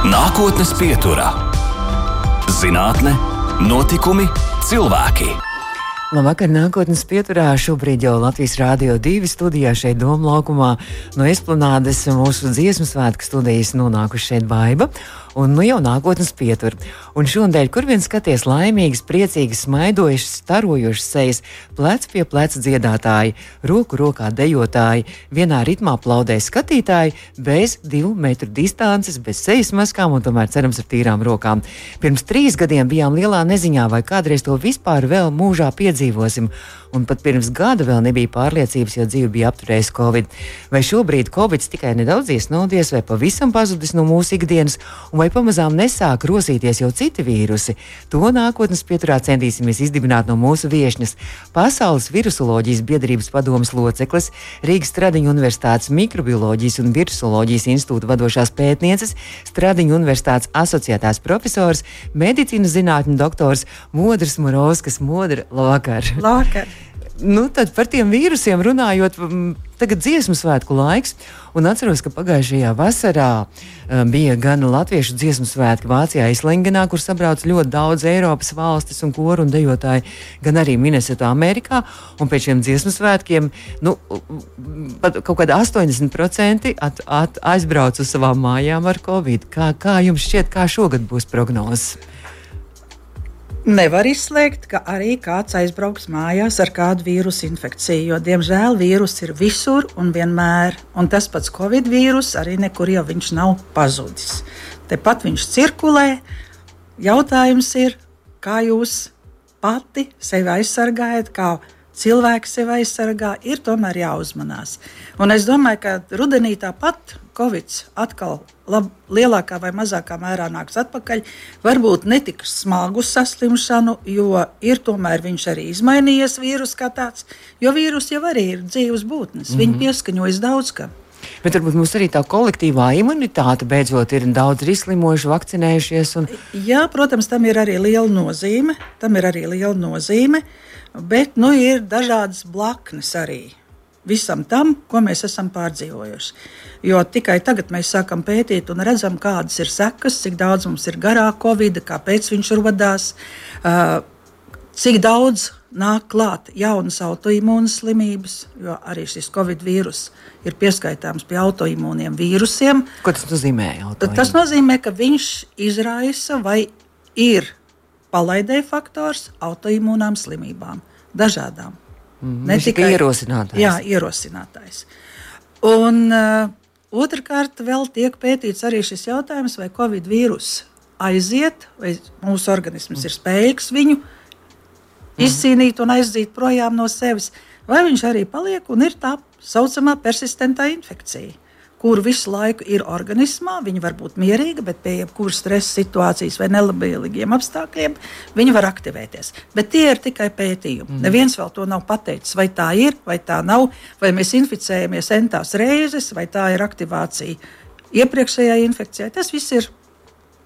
Nākotnes pieturā - zinātne, notikumi, cilvēki. Labvakar, nākotnes pieturā. Šobrīd jau Latvijas Rādio 2 studijā šeit Doma laukumā no Esplanādes mūsu dziesmu svētku studijas nonākuši šeit Baiba un nu jau nākotnes pietur. Un šodien, kur vien skaties laimīgas, priecīgas, smaidošas, starojošas sejas, plec pie pleca dziedātāji, roku rokā dejotāji, vienā ritmā plaudē skatītāji, bez divu metru distances, bez sejas maskām un tomēr cerams ar tīrām rokām. Pirms trīs gadiem bijām lielā neziņā, vai kādreiz to vispār vēl mūžā piedzīvosim un pat pirms gada vēl nebija pārliecības, jo dzīve bija apturējusi Covid. Vai šobrīd Covid tikai nedaudz iesnaudies, vai pavisam pazudis no mūsu ikdienas, un vai pamazām nesāk rosīties jau citi vīrusi? To nākotnes pieturā centīsimies izdibināt no mūsu viesņas - Pasaules virusoloģijas biedrības padomas loceklis, Rīgas Stradiņu Universitātes mikrobioloģijas un virusoloģijas institūta vadošās pētnieces, Stradiņu Universitātes asociētās profesors, medicīnas zinātņu doktors Modrs Morovskis. Modra, labvakar! Labvakar! Nu, tad par tiem vīrusiem runājot, tagad dziesmu svētku laiks. Un atceros, ka pagājušajā vasarā uh, bija gan latviešu dziesmu svētki Vācijā, Islangenā, kur sabrauc ļoti daudz Eiropas valstis un koru un dejotāji, gan arī Minnesotā, Amerikā. Un pēc šiem dziesmu svētkiem nu, pat kaut kāda 80% at, at, aizbrauc uz savām mājām ar Covid. Kā, kā jums šķiet, kā šogad būs prognozes? Nevar izslēgt, ka arī kāds aizbrauks mājās ar kādu vīrusu infekciju, jo, diemžēl, vīruss ir visur un vienmēr. Un tas pats covid vīrus arī nekur jau viņš nav pazudis. Tepat viņš cirkulē. Jautājums ir, kā jūs pati sevi aizsargājat, kā cilvēks sevi aizsargā, ir tomēr jāuzmanās. Un es domāju, ka rudenī tāpat Covid atkal lab, lielākā vai mazākā mērā nāks atpakaļ. Varbūt ne tik smagu saslimšanu, jo ir tomēr viņš arī izmainījies vīrus kā tāds, jo vīrus jau arī ir dzīves būtnes. Mm -hmm. Viņi pieskaņojas daudz kam. Bet varbūt mums arī tā kolektīvā imunitāte beidzot ir daudz izslimojuši, vakcinējušies. Un... Jā, protams, tam ir arī liela nozīme. Tam ir arī liela nozīme, bet nu, ir dažādas blaknes arī visam tam, ko mēs esam pārdzīvojuši. Jo tikai tagad mēs sākam pētīt un redzam, kādas ir sekas, cik daudz mums ir garā covid, kāpēc viņš radās, cik daudz nāk klāt jaunas autoimūnas slimības, jo arī šis covid vīrus ir pieskaitāms pie autoimūniem vīrusiem. Ko tas nozīmē? Autoimūn? Tas nozīmē, ka viņš izraisa vai ir palaidēja faktors autoimūnām slimībām, dažādām. Mm, ne tikai ierosinātājs. Jā, ierosinātājs. Un uh, otrkārt, vēl tiek pētīts arī šis jautājums, vai Covid vīrus aiziet, vai mūsu organisms ir spējīgs viņu mm. izcīnīt un aizzīt projām no sevis, vai viņš arī paliek un ir tā saucamā persistentā infekcija kur visu laiku ir organismā. Viņa var būt mierīga, bet pie jebkuras stresa situācijas vai nelabvēlīgiem apstākļiem viņa var aktivēties. Bet tie ir tikai pētījumi. Mm. Neviens vēl to nav pateicis, vai tā ir, vai tā nav, vai mēs inficējamies entās reizes, vai tā ir aktivācija iepriekšējā infekcijā. Tas viss ir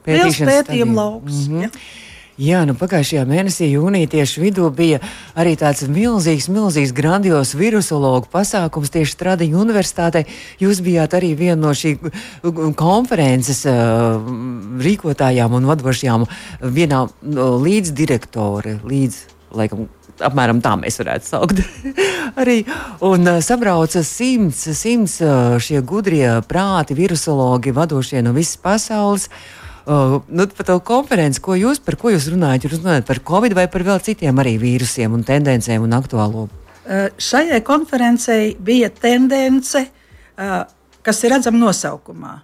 liels pētījuma lauks. Mm -hmm. ja? Jā, nu pagājušajā mēnesī, jūnijā tieši vidū bija arī tāds milzīgs, milzīgs, grandios virusologu pasākums tieši Stradiņu universitātē. Jūs bijāt arī viena no šī konferences uh, rīkotājām un vadošajām, vienā no līdzdirektore, līdz, laikam, apmēram tā mēs varētu saukt. arī un, uh, sabrauca simts, simts uh, šie gudrie prāti, virusologi, vadošie no visas pasaules. Uh, nu, par to konferenci, ko jūs, par ko jūs runājat? Jūs runājat par covid vai par vēl citiem arī vīrusiem un tendencēm un aktuālo? Uh, šajai konferencei bija tendence, uh, kas ir redzama nosaukumā.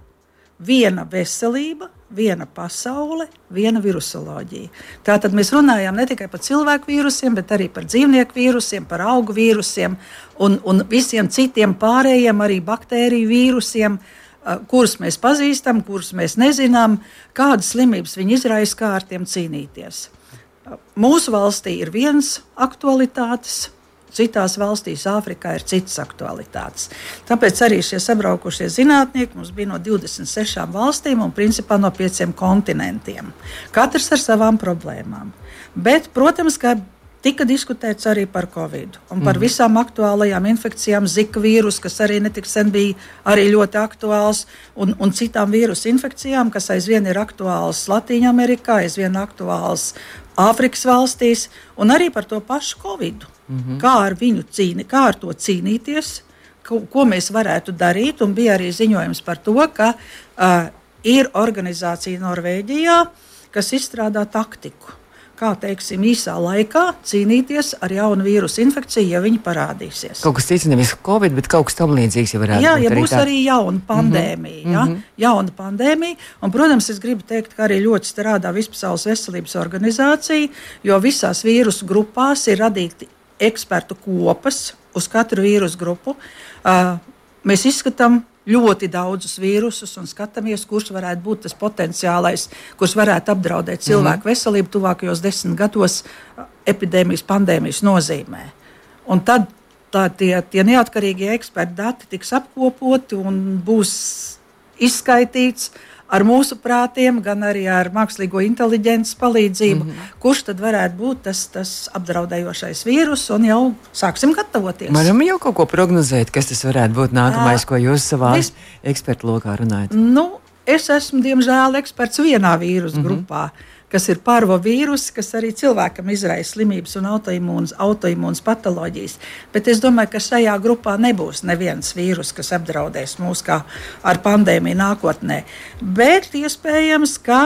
Viena veselība, viena pasaule, viena virusoloģija. Tātad mēs runājām ne tikai par cilvēku vīrusiem, bet arī par dzīvnieku vīrusiem, par augu vīrusiem un, un visiem citiem pārējiem, arī baktēriju vīrusiem. Uh, kurus mēs pazīstam, kurus mēs nezinām, kādas slimības viņi izraisa, kā ar tiem cīnīties. Mūsu valstī ir viens aktualitātes. Citās valstīs, Āfrikā, ir citas aktualitātes. Tāpēc arī šie sabraukušie zinātnieki mums bija no 26 valstīm un principā no pieciem kontinentiem. Katrs ar savām problēmām. Bet, protams, ka Tika diskutēts arī par covid un par mm. visām aktuālajām infekcijām, zika vīrusu, kas arī netik sen bija arī ļoti aktuāls, un, un citām vīrusu infekcijām, kas aizvien ir aktuāls Latvijā, aizvien aktuāls Āfrikas valstīs, un arī par to pašu covid. Mm -hmm. Kā ar viņu cīni, kā ar to cīnīties, ko, ko mēs varētu darīt, un bija arī ziņojums par to, ka uh, ir organizācija Norvēģijā, kas izstrādā taktiku kā teiksim, īsā laikā cīnīties ar jaunu vīrusu infekciju, ja viņi parādīsies. Kaut kas cits, nevis Covid, bet kaut kas tamlīdzīgs jau varētu jā, būt. Jā, ja būs tā. arī jauna pandēmija. Mm -hmm. ja? -hmm. Jauna pandēmija. Un, protams, es gribu teikt, ka arī ļoti strādā Vispasaules veselības organizācija, jo visās vīrusu grupās ir radīti ekspertu kopas uz katru vīrusu grupu. Uh, mēs izskatām ļoti daudzus vīrusus un skatāmies, kurš varētu būt tas potenciālais, kurš varētu apdraudēt cilvēku mm -hmm. veselību tuvākajos desmit gados epidēmijas, pandēmijas nozīmē. Un tad tā, tie, tie neatkarīgie eksperti dati tiks apkopoti un būs izskaitīts, uh, ar mūsu prātiem, gan arī ar mākslīgo inteliģences palīdzību, mm -hmm. kurš tad varētu būt tas, tas apdraudējošais vīrus, un jau sāksim gatavoties. Varam jau kaut ko prognozēt, kas tas varētu būt nākamais, ko jūs savā Vis... ekspertu lokā runājat? Nu, es esmu, diemžēl, eksperts vienā vīrusu mm -hmm. grupā kas ir parvovīrus, kas arī cilvēkam izraisa slimības un autoimūnas, autoimūnas patoloģijas. Bet es domāju, ka šajā grupā nebūs neviens vīrus, kas apdraudēs mūs kā ar pandēmiju nākotnē. Bet iespējams, ka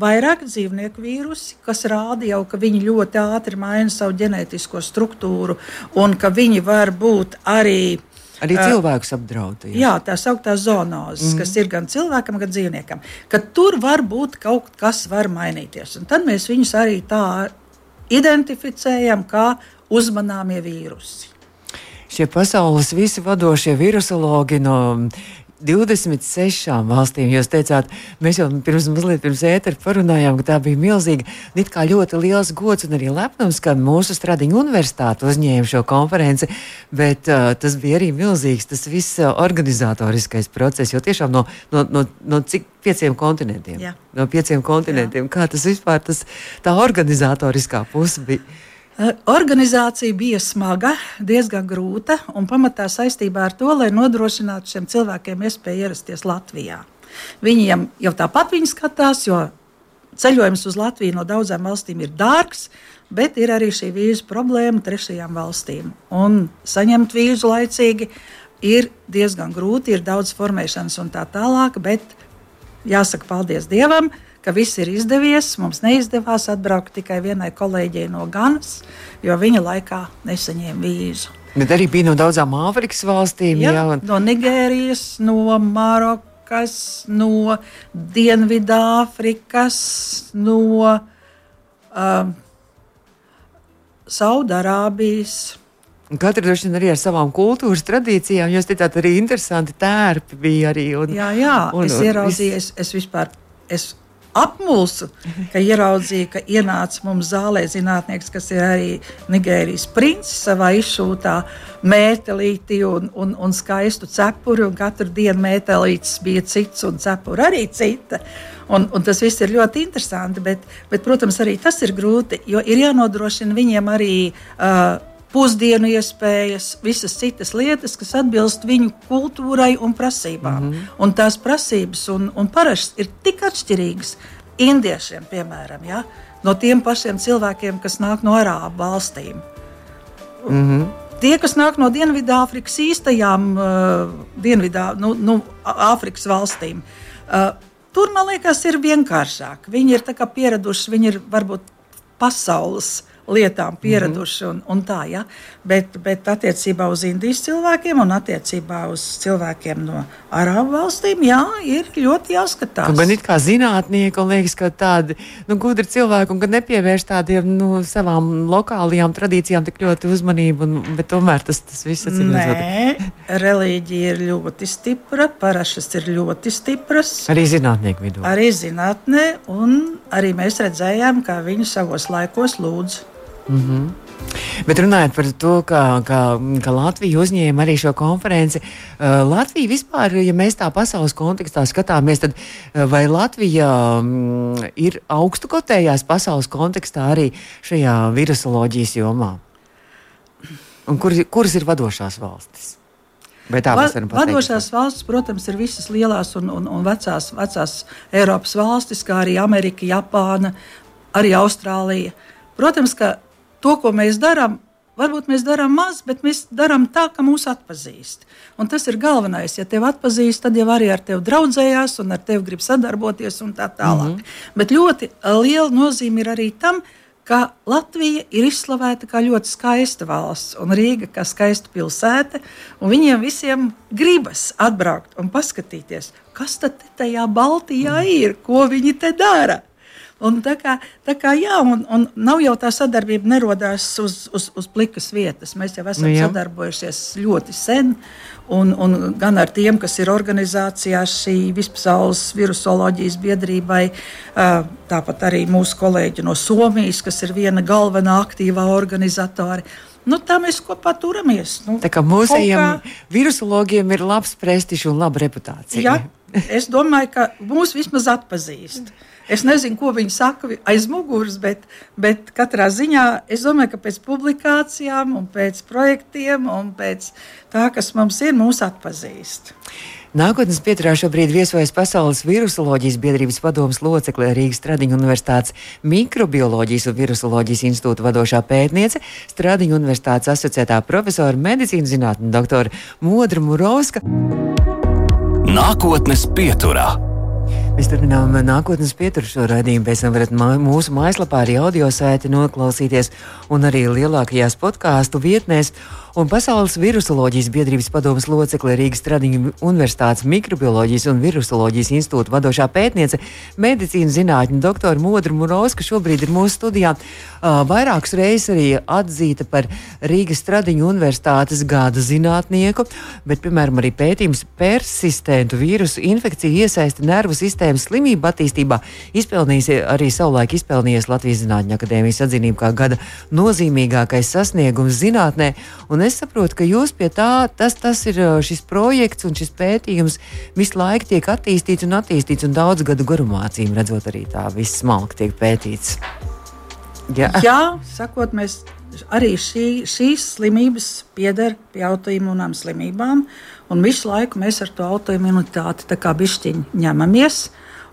vairāk dzīvnieku vīrusi, kas rāda jau, ka viņi ļoti ātri maina savu ģenētisko struktūru un ka viņi var būt arī Arī cilvēks apdraud. Jā, jā tā sauktā zoonozes, mm. kas ir gan cilvēkam, gan dzīvniekam. Ka tur var būt kaut kas, var mainīties. Un tad mēs viņus arī tā identificējam kā uzmanāmie vīrusi. Šie pasaules visi vadošie virusologi no 26 valstīm. Jūs teicāt, mēs jau pirms mazliet pirms ētera parunājām, ka tā bija milzīga, it kā ļoti liels gods un arī lepnums, ka mūsu Stradiņa universitāte uzņēma šo konferenci, bet uh, tas bija arī milzīgs, tas viss uh, organizatoriskais process, jo tiešām no, no, no, no cik pieciem kontinentiem, Jā. no pieciem kontinentiem, Jā. kā tas vispār, tas, tā organizatoriskā puse bija. Organizācija bija smaga, diezgan grūta un pamatā saistībā ar to, lai nodrošinātu šiem cilvēkiem iespēju ierasties Latvijā. Viņiem jau tāpat viņi skatās, jo ceļojums uz Latviju no daudzām valstīm ir dārgs, bet ir arī šī vīzu problēma trešajām valstīm. Un saņemt vīzu laicīgi ir diezgan grūti, ir daudz formēšanas un tā tālāk, bet jāsaka paldies Dievam, ka viss ir izdevies. Mums neizdevās atbraukt tikai vienai kolēģei no Ganas, jo viņa laikā nesaņēma vīzu. Bet arī bija no daudzām Āfrikas valstīm. Jā, jā. No Nigērijas, no Marokas, no Dienvidāfrikas, no um, Saudārābijas. Katra droši vien arī ar savām kultūras tradīcijām. Jūs teicāt, arī interesanti tērpi bija arī. Un, jā, jā, un, es ieraudzīju, es, es vispār. Es apmulsu, ka ieraudzīja, ka ienāca mums zālē zinātnieks, kas ir arī Nigērijas princis savā izšūtā mētelīti un, un, un skaistu cepuri, un katru dienu mētelītis bija cits un cepuri arī cita. Un, un tas viss ir ļoti interesanti, bet, bet, protams, arī tas ir grūti, jo ir jānodrošina viņiem arī uh, pusdienu iespējas, visas citas lietas, kas atbilst viņu kultūrai un prasībām. Mm -hmm. Un tās prasības un, un parašas ir tik atšķirīgas indiešiem, piemēram, ja? no tiem pašiem cilvēkiem, kas nāk no arābu valstīm. Mm -hmm. Tie, kas nāk no Dienvidāfrikas īstajām uh, Dienvidā, nu, nu, Āfrikas valstīm, uh, tur man liekas, ir vienkāršāk. Viņi ir pieraduši, viņi ir varbūt pasaules lietām pieraduši. Mm -hmm. un, un tā, ja? bet, bet attiecībā uz Indijas cilvēkiem un attiecībā uz cilvēkiem no Arābu valstīm, jā, ir ļoti jāskatās. Man ir kā zinātnieki, un liekas, ka tādi nu, gudri cilvēki, un ka nepievērš tādiem nu, savām lokālajām tradīcijām tik ļoti uzmanību, un, bet tomēr tas, tas viss ir Nē, reliģija ir ļoti stipra, parašas ir ļoti stipras. Arī zinātnieku vidū. Arī zinātnē, un arī mēs redzējām, kā viņi savos laikos lūdzu Mm -hmm. Bet runājot par to, ka, ka, ka Latvija uzņēma arī šo konferenci, uh, Latvija vispār, ja mēs tā pasaules kontekstā skatāmies, tad uh, vai Latvija um, ir augstu kotējās pasaules kontekstā arī šajā virusoloģijas jomā? Un kur, kuras ir vadošās valstis? Va, vadošās valstis, protams, ir visas lielās un, un, un vecās, vecās Eiropas valstis, kā arī Amerika, Japāna, arī Austrālija. Protams, ka to, ko mēs darām, varbūt mēs darām maz, bet mēs darām tā, ka mūs atpazīst. Un tas ir galvenais. Ja tevi atpazīst, tad jau arī ar tevi draudzējās un ar tevi grib sadarboties un tā tālāk. Mm -hmm. Bet ļoti liela nozīme ir arī tam, ka Latvija ir izslavēta kā ļoti skaista valsts, un Rīga kā skaista pilsēta. Viņiem visiem gribas atbraukt un paskatīties, kas tad tajā Baltijā ir, ko viņi te dara. Un tā kā, tā kā jā, un, un nav jau tā sadarbība nerodās uz, uz, uz plikas vietas. Mēs jau esam nu, jā. sadarbojušies ļoti sen, un, un gan ar tiem, kas ir organizācijā šī vispasaules virusoloģijas biedrībai, tāpat arī mūsu kolēģi no Somijas, kas ir viena galvenā aktīvā organizatora. Nu, tā mēs kopā turamies. Nu, tā kā mūsējiem kā... virusologiem ir labs prestižs un laba reputācija. Jā, es domāju, ka mūs vismaz atpazīst. Es nezinu, ko viņi saka aiz muguras, bet, bet katrā ziņā es domāju, ka pēc publikācijām, un pēc projektiem un pēc tā, kas mums ir, mūs atpazīst. Nākotnes pieturā šobrīd viesojas Pasaules virusoloģijas biedrības padomas locekle Rīgas Stradiņu universitātes mikrobioloģijas un virusoloģijas institūta vadošā pētniece, Stradiņu universitātes asociētā profesora medicīnas zinātņu doktora Modra Murovska. Nākotnes pieturā. Mēs turpinām nākotnes pieturu šo raidījumu. Pēc tam varat mūsu mājaslapā arī audio sēti noklausīties un arī lielākajās podkāstu vietnēs. Un Pasaules virusoloģijas biedrības padomas locekle Rīgas Tradiņu Universitātes mikrobioloģijas un virusoloģijas institūta vadošā pētniece, medicīnas zinātņu doktora Modra Murovska šobrīd ir mūsu studijā. Uh, vairākas reizes arī atzīta par Rīgas Tradiņu Universitātes gada zinātnieku, bet, piemēram, arī pētījums persistentu vīrusu infekciju iesaisti nervu sistēmas slimību attīstībā izpelnījis arī savulaik izpelnījies Latvijas Zinātņu akadēmijas atzinību kā gada nozīmīgākais sasniegums zinātnē. Un Un es saprotu, ka jūs pie tā, tas, tas ir šis projekts un šis pētījums visu laiku tiek attīstīts un attīstīts, un daudz gadu garumā, acīm redzot, arī tā viss smalki tiek pētīts. Jā, Jā sakot, mēs arī šī, šīs slimības pieder pie autoimūnām slimībām, un visu laiku mēs ar to autoimunitāti bišķiņi ņemamies,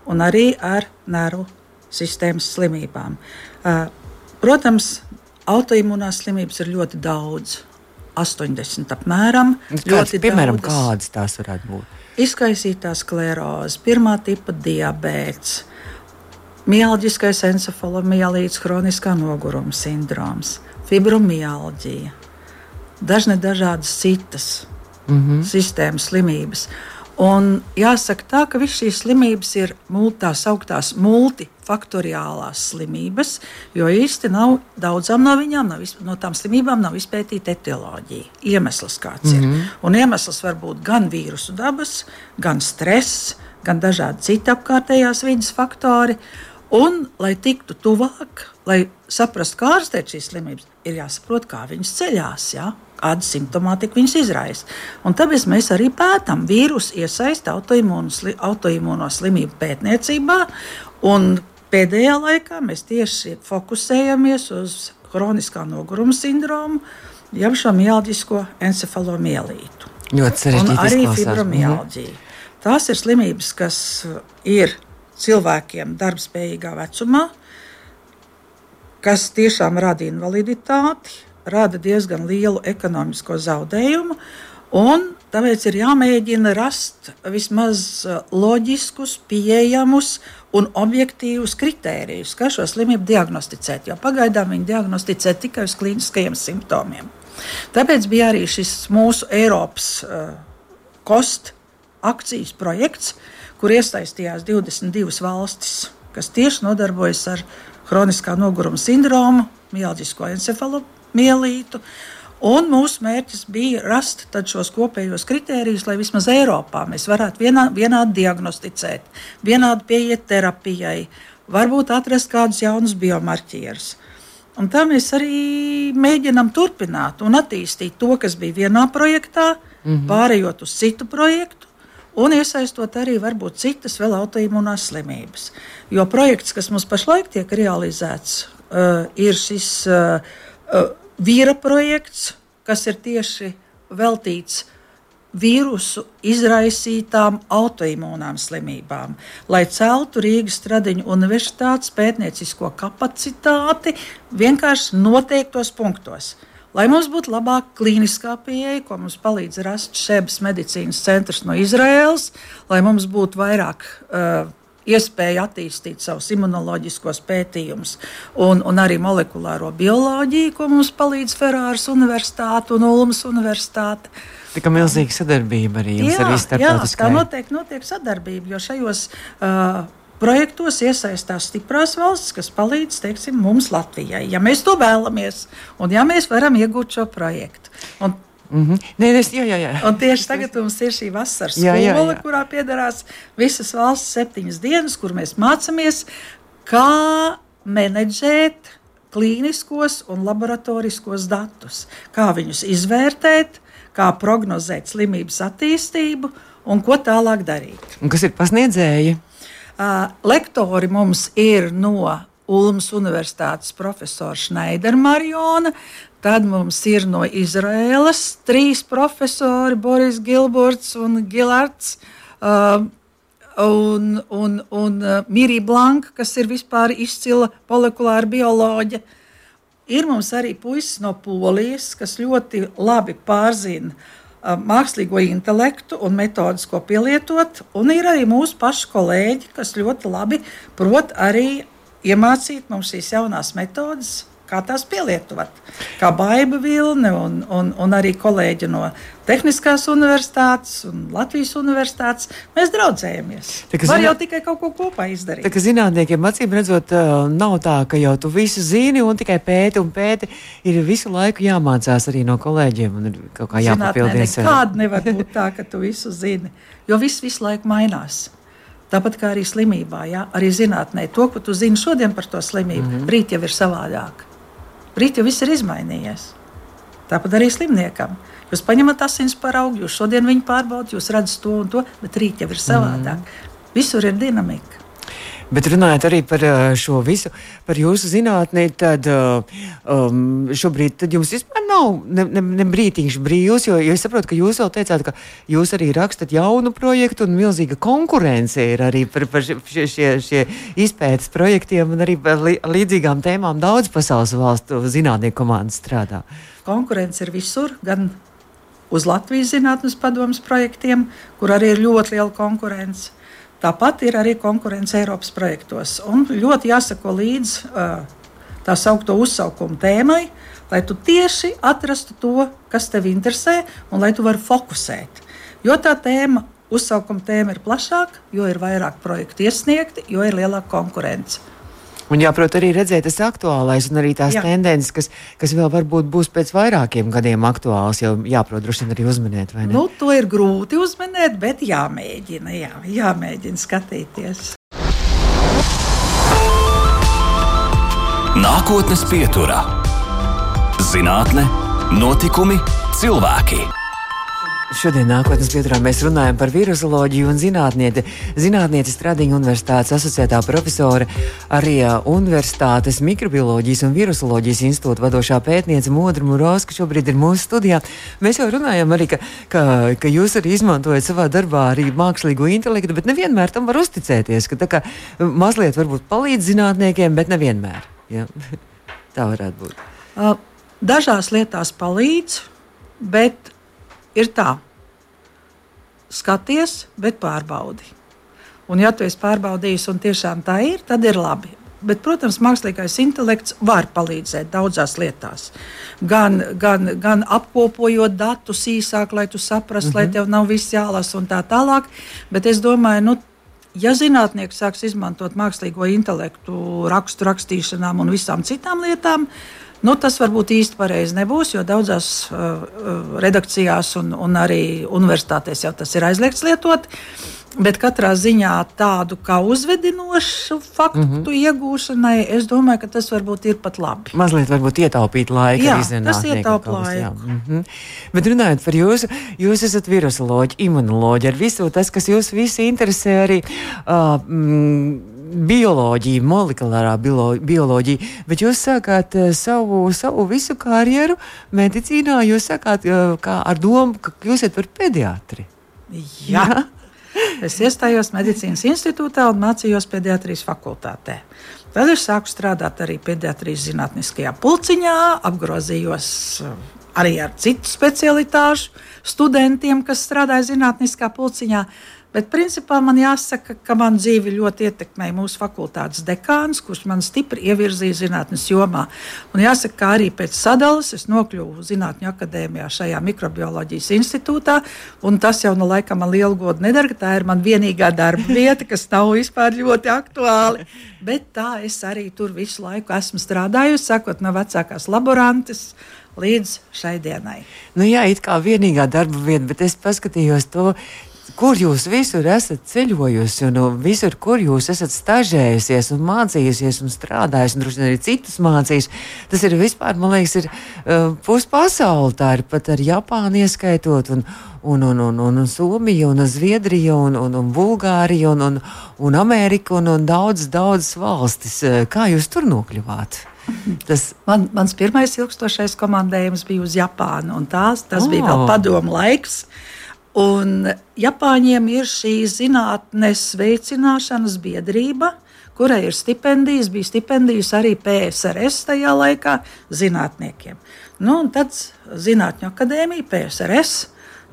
un arī ar nervu sistēmas slimībām. Protams, autoimūnās slimības ir ļoti daudz. 80 apmēram. Kāds, piemēram, daudzas. kādas tās varētu būt? Izkaisītā skleroze, pirmā tipa diabetes, mielģiskais encefalomielīts, kroniskā noguruma sindroms, fibromialģija, dažne dažādas citas mm -hmm. sistēmas slimības. Un jāsaka tā, ka visas šīs slimības ir tā sauktās multifaktoriālās slimības, jo īsti nav daudzām no viņām, nav, no tām slimībām nav izpētīta etioloģija. Iemesls kāds mm -hmm. ir. Mhm. Un iemesls var būt gan vīrusu dabas, gan stress, gan dažādi citi apkārtējās vidas faktori. Un, lai tiktu tuvāk, lai saprastu, kā ārstēt šīs slimības, ir jāsaprot, kā viņas ceļās. Ja? kāda simptomātika viņas izraisa. Un tāpēc mēs arī pētām vīrusu iesaisti autoimūno slimību pētniecībā. Pēdējā laikā mēs tieši fokusējamies uz kroniskā noguruma sindromu, jeb šo mielģisko encefalomielītu. Ļoti sarežģīti. Un arī fibromialģija. Mhm. Tās ir slimības, kas ir cilvēkiem darbspējīgā vecumā, kas tiešām rada invaliditāti, rada diezgan lielu ekonomisko zaudējumu. Tāpēc ir jāmēģina rast vismaz uh, loģiskus, pieejamus un objektīvus kritērijus, kā šo slimību diagnosticēt. Jo pagaidām viņi diagnosticē tikai uz klīniskajiem simptomiem. Tāpēc bija arī šis mūsu Eiropas uh, kost akcijas projekts, kur iesaistījās 22 valstis, kas tieši nodarbojas ar kroniskā noguruma sindromu, mielģisko encefalopu mielītu. Un mūsu mērķis bija rast šos kopējos kritērijus, lai vismaz Eiropā mēs varētu vienā, vienādi diagnosticēt, vienādi pieiet terapijai, varbūt atrast kādus jaunus biomarķierus. Un tā mēs arī mēģinām turpināt un attīstīt to, kas bija vienā projektā, mm -hmm. pārējot uz citu projektu. Un iesaistot arī varbūt citas vēl autoimūnās slimības. Jo projekts, kas mums pašlaik tiek realizēts, uh, ir šis uh, uh, vīra projekts, kas ir tieši veltīts vīrusu izraisītām autoimūnām slimībām, lai celtu Rīgas Stradiņu universitātes pētniecisko kapacitāti vienkārši noteiktos punktos. Lai mums būtu labāka klīniskā pieeja, ko mums palīdz rast Šebas medicīnas centrs no Izraēlas, lai mums būtu vairāk uh, iespēja attīstīt savus imunoloģiskos pētījumus un, un arī molekulāro bioloģiju, ko mums palīdz Ferāras Universitāte un Ulmas Universitāte. Tā kā milzīga sadarbība arī jums jā, arī starptautiskā. Jā, tā noteikti notiek sadarbība, jo šajos uh, projektos iesaistās stiprās valsts, kas palīdz teiksim, mums Latvijai, ja mēs to vēlamies un ja mēs varam iegūt šo projektu. Un, Mm -hmm. Nē, es, jā, jā, jā. Un tieši tagad mums ir šī vasaras skola, jā, jā, jā. kurā piedalās visas valsts septiņas dienas, kur mēs mācāmies, kā menedžēt klīniskos un laboratoriskos datus, kā viņus izvērtēt, kā prognozēt slimības attīstību un ko tālāk darīt. Un kas ir pasniedzēji? Uh, lektori mums ir no Ulmas Universitātes profesora Schneidermariona, tad mums ir no Izraēlas trīs profesori - Boris Gilborts un Gilards. Uh, un, un, un uh, Mirija Blanka, kas ir vispār izcila molekulāra bioloģija. Ir mums arī puisis no Polijas, kas ļoti labi pārzina uh, mākslīgo intelektu un metodus, ko pielietot. Un ir arī mūsu pašu kolēģi, kas ļoti labi prot arī iemācīt mums šīs jaunās metodes kā tās pielietot. Kā Baiba Vilne un, un, un arī kolēģi no Tehniskās universitātes un Latvijas universitātes. Mēs draudzējamies. Tā, Var jau tikai kaut ko kopā izdarīt. Tā kā zinātniekiem acīm redzot, nav tā, ka jau tu visu zini un tikai pēti un pēti. Ir visu laiku jāmācās arī no kolēģiem un ir kaut kā jāpapildina. Nekāda nevar būt tā, ka tu visu zini, jo viss visu laiku mainās. Tāpat kā arī slimībā, ja? arī zinātnē, to, ko tu zini šodien par to slimību, mm -hmm. rīt jau ir savādāk. Rīt jau viss ir izmainījies. Tāpat arī slimniekam. Jūs paņemat asins paraugu, jūs šodien viņu pārbaudat, jūs redzat to un to, bet rīt jau ir savādāk. Mm. Visur ir dinamika. Bet runājot arī par šo visu, par jūsu zinātnē, tad um, šobrīd tad jums vispār nav ne, ne, ne brītiņš brīvs, jo, jo es saprotu, ka jūs vēl teicāt, ka jūs arī rakstat jaunu projektu un milzīga konkurence ir arī par, par šie, šie, šie izpētes projektiem un arī par li, līdzīgām tēmām daudz pasaules valstu zinātnieku komandas strādā. Konkurence ir visur, gan uz Latvijas zinātnes padomus projektiem, kur arī ir ļoti liela konkurence Tāpat ir arī konkurence Eiropas projektos. Un ļoti jāsako līdzi tā saucamo uzsaukumu tēmai, lai tu tieši atrastu to, kas tev interesē, un lai tu vari fokusēt. Jo tā tēma, uzsaukuma tēma ir plašāka, jo ir vairāk projektu iesniegti, jo ir lielāka konkurence. Un jāprot arī redzēt tas aktuālais un arī tās Jā. tendences, kas, kas vēl varbūt būs pēc vairākiem gadiem aktuāls, jau jāprot droši vien arī uzminēt. Nu, to ir grūti uzminēt, bet jāmēģina, jā, jāmēģina skatīties. Nākotnes pieturā - zinātne, notikumi, cilvēki. Šodien nākotnes pieturā mēs runājam par virusoloģiju un zinātnieti. Zinātnieti Stradiņa universitātes asociētā profesore, arī Universitātes mikrobioloģijas un virusoloģijas institūta vadošā pētniece Modra Murovska šobrīd ir mūsu studijā. Mēs jau runājam arī, ka, ka, ka jūs arī izmantojat savā darbā arī mākslīgo intelektu, bet nevienmēr tam var uzticēties, ka tā kā mazliet varbūt palīdz zinātniekiem, bet nevienmēr. Ja? tā varētu būt. Dažās lietās palīdz, bet ir tā, skaties, bet pārbaudi. Un, ja tu esi pārbaudījis un tiešām tā ir, tad ir labi. Bet, protams, mākslīgais intelekts var palīdzēt daudzās lietās. Gan, gan, gan apkopojot datus īsāk, lai tu saprastu, mm -hmm. lai mhm. tev nav viss jālasa un tā tālāk. Bet es domāju, nu, ja zinātnieks sāks izmantot mākslīgo intelektu rakstu rakstīšanām un visām citām lietām, Nu, tas varbūt īsti pareizi nebūs, jo daudzās uh, uh redakcijās un, un arī universitātēs jau tas ir aizliegts lietot. Bet katrā ziņā tādu kā uzvedinošu faktu mm -hmm. iegūšanai, es domāju, ka tas varbūt ir pat labi. Mazliet varbūt ietaupīt laiku. Jā, tas ietaupa laiku. Mm -hmm. Bet runājot par jūsu, jūs esat virusoloģi, imunoloģi, ar visu tas, kas jūs visi interesē arī. Uh, mm, bioloģija, molekulārā bioloģija, bet jūs sākāt uh, savu, savu visu karjeru medicīnā. Jūs sākāt uh, ar domu, ka kļūsiet par pediatri. Jā. Jā. Es iestājos medicīnas institūtā un mācījos pediatrijas fakultātē. Tad es sāku strādāt arī pediatrijas zinātniskajā pulciņā, apgrozījos uh, arī ar citu specialitāšu studentiem, kas strādāja zinātniskā pulciņā. Bet principā man jāsaka, ka man dzīvi ļoti ietekmēja mūsu fakultātes dekāns, kurš man stipri ievirzīja zinātnes jomā. Un jāsaka, ka arī pēc sadalas es nokļuvu Zinātņu akadēmijā šajā mikrobioloģijas institūtā. Tas jau no laika man lielu godu nedara, tā ir man vienīgā darba vieta, kas nav vispār ļoti aktuāli. Bet tā es arī tur visu laiku esmu strādājusi, sakot no vecākās laborantes līdz šai dienai. Nu, jā, it kā vienīgā darba vieta, bet es paskatījos to kur jūs visur esat ceļojusi un visur, kur jūs esat stažējusies un mācījusies un strādājusi, un droši vien arī citus mācījis. Tas ir vispār, man liekas, ir uh, puspasauli. Tā ir pat ar Japānu ieskaitot. Un, un, un, un, un, un Somija, un Zviedrija, un, un, un Bulgārija, un, un, un Amerika, un, un daudzas, daudzas valstis. Uh, kā jūs tur nokļuvāt? Tas Man, mans pirmais ilgstošais komandējums bija uz Japānu, un tās, tas oh. bija vēl padomu laiks. Uh, Un Japāņiem ir šī zinātnes veicināšanas biedrība, kurai ir stipendijas, bija stipendijas arī PSRS tajā laikā zinātniekiem. Nu, tad Zinātņu akadēmija PSRS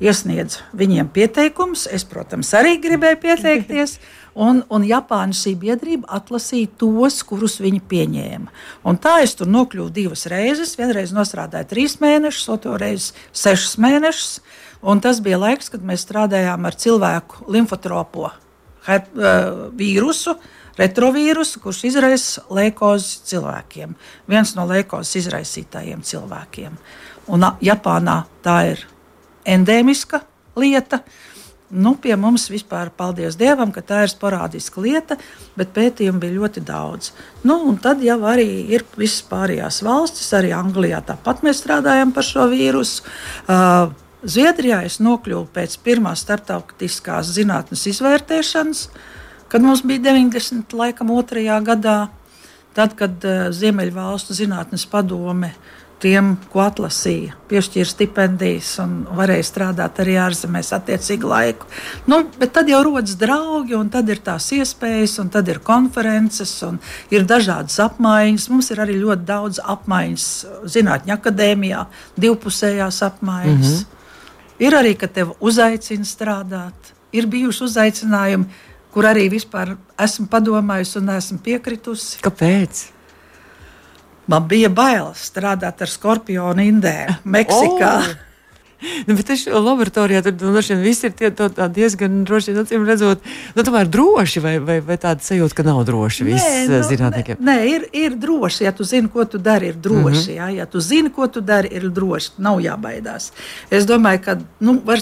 iesniedz viņiem pieteikumus. Es, protams, arī gribēju pieteikties. Un, un Japāņu šī biedrība atlasīja tos, kurus viņi pieņēma. Un tā es tur nokļuvu divas reizes. Vienreiz strādāju trīs mēnešus, otru reizi sešus mēnešus. Un tas bija laiks, kad mēs strādājām ar cilvēku limfotropo her, uh, vīrusu, retrovīrusu, kurš izraisa leukozi cilvēkiem. Viens no leukozes izraisītājiem cilvēkiem. Un Japānā tā ir endēmiska lieta. Nu, pie mums vispār, paldies Dievam, ka tā ir sporādiska lieta, bet pētījumu bija ļoti daudz. Nu, tad jau arī ir visas pārējās valstis, arī Anglijā tāpat mēs strādājam par šo vīrusu. Uh, Zviedrijā es nokļuvu pēc pirmās starptautiskās zinātnes izvērtēšanas, kad mums bija 90. laikam otrajā gadā, tad, kad uh, Ziemeļvalstu zinātnes padome uh, tiem, ko atlasīja, piešķīra stipendijas un varēja strādāt arī ārzemēs attiecīgu laiku. Nu, bet tad jau rodas draugi, un tad ir tās iespējas, un tad ir konferences, un ir dažādas apmaiņas. Mums ir arī ļoti daudz apmaiņas Zinātņu akadēmijā, divpusējās apmaiņas. Mm -hmm. Ir arī, ka tev uzaicina strādāt. Ir bijuši uzaicinājumi, kur arī vispār esmu padomājusi un esmu piekritusi. Kāpēc? Man bija bail strādāt ar skorpionu indēm Meksikā. Oh! Nu, bet es laboratorijā tur nu, viss ir tie, tā diezgan droši, acīm redzot, nu, tomēr droši, vai, vai, vai tāda sajūta, ka nav droši viss nē, nu, zinātniekiem? Nē, ir, ir droši, ja tu zini, ko tu dari, ir droši. Mm -hmm. ja, ja tu zini, ko tu dari, ir droši, nav jābaidās. Es domāju, ka, nu, var,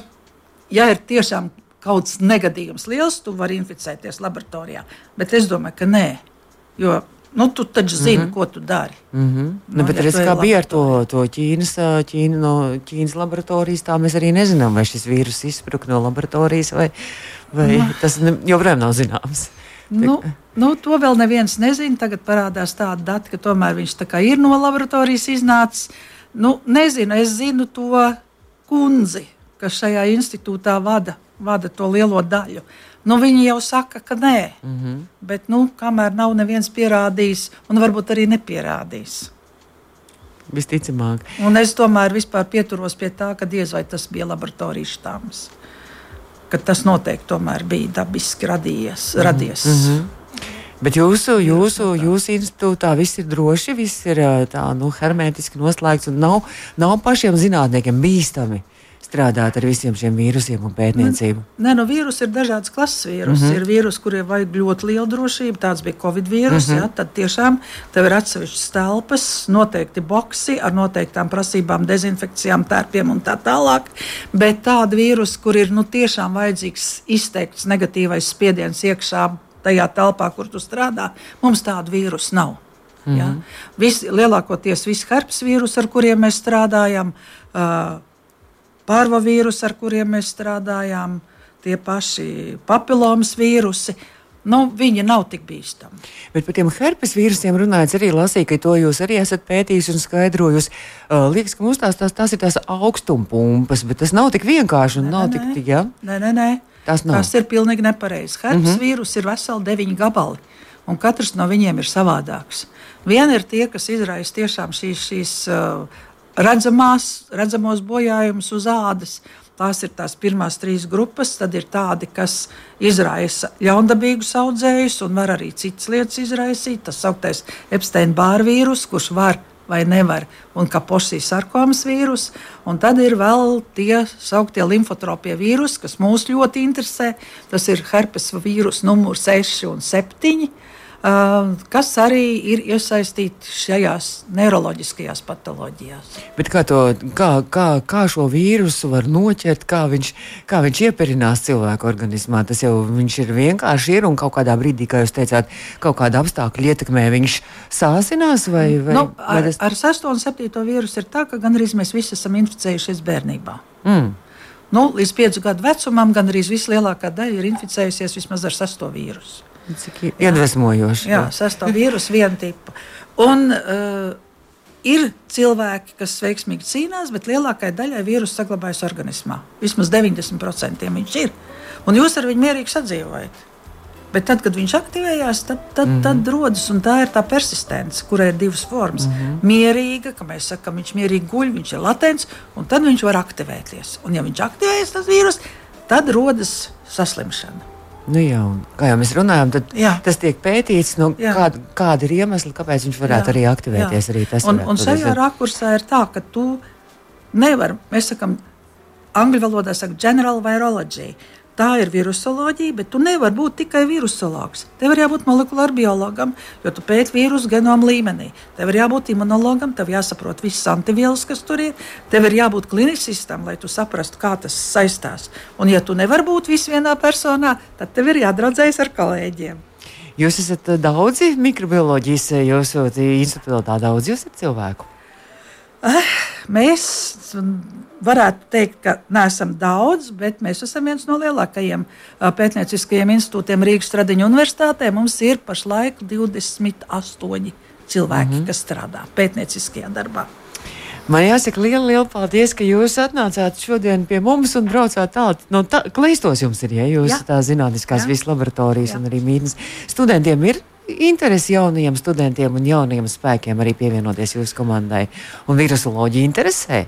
ja ir tiešām kaut kas negadījums liels, tu vari inficēties laboratorijā, bet es domāju, ka nē, jo Nu, tu taču zini, mm -hmm. ko tu dari. Mm -hmm. nu, nu, bet ja redz, kā bija ar to, to Ķīnas, Ķīna, no Ķīnas laboratorijas, tā mēs arī nezinām, vai šis vīrus izspruka no laboratorijas, vai, vai mm. tas ne, joprojām nav zināms. Nu, nu, to vēl neviens nezina. Tagad parādās tāda data, ka tomēr viņš ir no laboratorijas iznācis. Nu, nezinu, es zinu to kundzi, kas šajā institūtā vada, vada to lielo daļu. Nu, viņi jau saka, ka nē, mm -hmm. bet nu, kamēr nav neviens pierādījis, un varbūt arī nepierādījis. Visticamāk. Un es tomēr pieturos pie tā, ka diez vai tas bija laboratorijas štāms. Tas noteikti bija dabiski radījies. Mm -hmm. radies. Mm -hmm. Bet jūsu, jūsu, jūsu institūtā viss ir droši, viss ir tā, nu, hermētiski noslēgts un nav, nav pašiem zinātniekiem bīstami strādāt ar visiem šiem vīrusiem un pētniecību? Nē, no vīrusu ir dažādas klases vīrusi. Mm -hmm. Ir vīrusi, kuriem vajag ļoti lielu drošību, tāds bija Covid vīrus. Mm -hmm. ja, tad tiešām tev ir atsevišķas telpas, noteikti boxi ar noteiktām prasībām, dezinfekcijām, tērpiem un tā tālāk. Bet tādi vīrusi, kur ir nu, tiešām vajadzīgs izteikts negatīvais spiediens iekšā tajā telpā, kur tu strādā, mums tādu vīrusu nav. Mm -hmm. ja? Vis, lielākoties visi herpes vīrusi, ar kuriem mēs strādājam. Uh, pārvavīrusi, ar kuriem mēs strādājām, tie paši papilomas vīrusi. Nu, viņi nav tik bīstami. Bet par tiem herpes vīrusiem runājot, arī lasīju, ka to jūs arī esat pētījis un skaidrojis. Uh, liekas, ka mums tās, tās, tās ir tās augstumpumpas, bet tas nav tik vienkārši nē, nav nē, tik. Ja? Nē, nē, nē. Tas, nav. tas ir pilnīgi nepareizi. Herpes mm -hmm. vīrus ir veseli deviņi gabali, un katrs no viņiem ir savādāks. Viena ir tie, kas izraisa tiešām šīs, šīs uh, redzamās, redzamos bojājumus uz ādas. Tās ir tās pirmās trīs grupas. Tad ir tādi, kas izraisa ļaundabīgus audzējus un var arī citas lietas izraisīt. Tas sauktais Epsteina-Bāra vīrus, kurš var vai nevar, un kaposijas sarkomas vīrus. Un tad ir vēl tie sauktie limfotropie vīrusi, kas mūs ļoti interesē. Tas ir herpes vīrus numur 6 un 7 kas arī ir iesaistīti šajās neiroloģiskajās patoloģijās. Bet kā, to, kā, kā, kā šo vīrusu var noķert, kā viņš, kā viņš ieperinās cilvēku organismā? Tas jau ir vienkārši ir un kaut kādā brīdī, kā jūs teicāt, kaut kāda apstākļa ietekmē viņš sāsinās vai, vai, nu, ar, vai tas... ar 6 un 7 vīrusu ir tā, ka gandrīz mēs visi esam inficējušies bērnībā. Mm. Nu, līdz 5 gadu vecumam gandrīz vislielākā daļa ir inficējusies vismaz ar 6 vīrusu. Cik iedvesmojoši. Jā, sastāv vīrusu viena tipa. Un, uh, Ir cilvēki, kas veiksmīgi cīnās, bet lielākajai daļai vīrusu saglabājas organismā. Vismaz 90% viņš ir. Un jūs ar viņu mierīgi sadzīvojat. Bet tad, kad viņš aktivējās, tad, tad, mm -hmm. tad rodas tā ir tā persistence, kurai ir divas formas. Mm -hmm. Mierīga, kā mēs sakām, viņš mierīgi guļ, viņš ir latents, un tad viņš var aktivēties. Un, ja viņš aktivējas, tas vīrus, tad rodas saslimšana. Nu jā, kā jau mēs runājam, tad jā. tas tiek pētīts, nu, kāda, kāda ir iemesla, kāpēc viņš varētu jā. arī aktivēties. Jā. Arī tas un, un šajā rakursā ir tā, ka tu nevari, mēs sakām, angļu valodā saka general virology. Tā ir virusoloģija, bet tu nevari būt tikai virusologs. Tev ir jābūt molekulāram biologam, jo tu pēti vīrusu genomu līmenī. Tev ir jābūt imunologam, tev jāsaprot visas antivielas, kas tur ir. Tev ir jābūt klinicistam, lai tu saprastu, kā tas saistās. Un, ja tu nevari būt visvienā personā, tad tev ir jādraudzējas ar kolēģiem. Jūs esat daudzi mikrobioloģijas, jūsu institūtā daudz jūs esat cilvēku. Eh, mēs varētu teikt, ka neesam daudz, bet mēs esam viens no lielākajiem eh, pētnieciskajiem institūtiem Rīgas Stradiņu universitātē. Mums ir pašlaik 28 cilvēki, mm -hmm. kas strādā pētnieciskajā darbā. Man jāsaka, liela, liela paldies, ka jūs atnācāt šodien pie mums un braucāt tālāk. No tā, klīstos jums ir, ja jūs Jā. tā zinātniskās visas laboratorijas Jā. un arī mītnes studentiem ir interesi jauniem studentiem un jauniem spēkiem arī pievienoties jūsu komandai. Un virusoloģija interesē?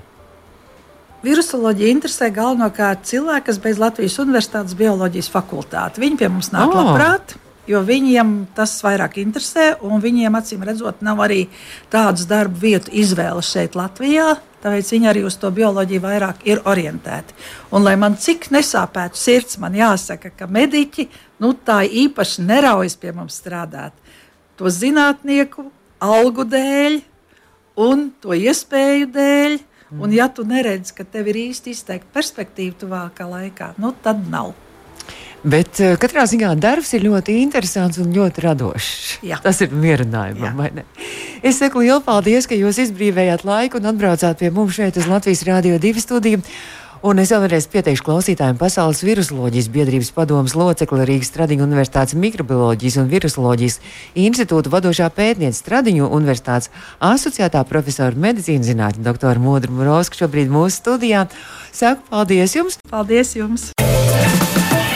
Virusoloģija interesē galvenokārt cilvēki, kas beidz Latvijas Universitātes bioloģijas fakultāti. Viņi pie mums nāk oh. labprāt, jo viņiem tas vairāk interesē, un viņiem acīm redzot, nav arī tādas darba vietu izvēles šeit Latvijā. Tāpēc viņi arī uz to bioloģiju vairāk ir orientēti. Un, lai man cik nesāpētu sirds, man jāsaka, ka mediķi nu, tā īpaši neraujas pie mums strādāt. To zinātnieku algu dēļ un to iespēju dēļ. Un, ja tu neredzi, ka tev ir īsti izteikta perspektīva tuvākā laikā, nu, tad nav. Bet uh, katrā ziņā darbs ir ļoti interesants un ļoti radošs. Jā. Tas ir mierinājumam. Es saku lielu paldies, ka jūs izbrīvējāt laiku un atbraucāt pie mums šeit uz Latvijas Rādio 2 studiju. Un es vēlreiz pieteikšu klausītājiem Pasaules virusoloģijas biedrības padomas locekli Rīgas Stradiņu Universitātes mikrobioloģijas un virusoloģijas institūta vadošā pētniece Stradiņu Universitātes asociētā profesora medicīnas zinātņu doktora Modra Morovska šobrīd mūsu studijā. Saku paldies jums! Paldies jums!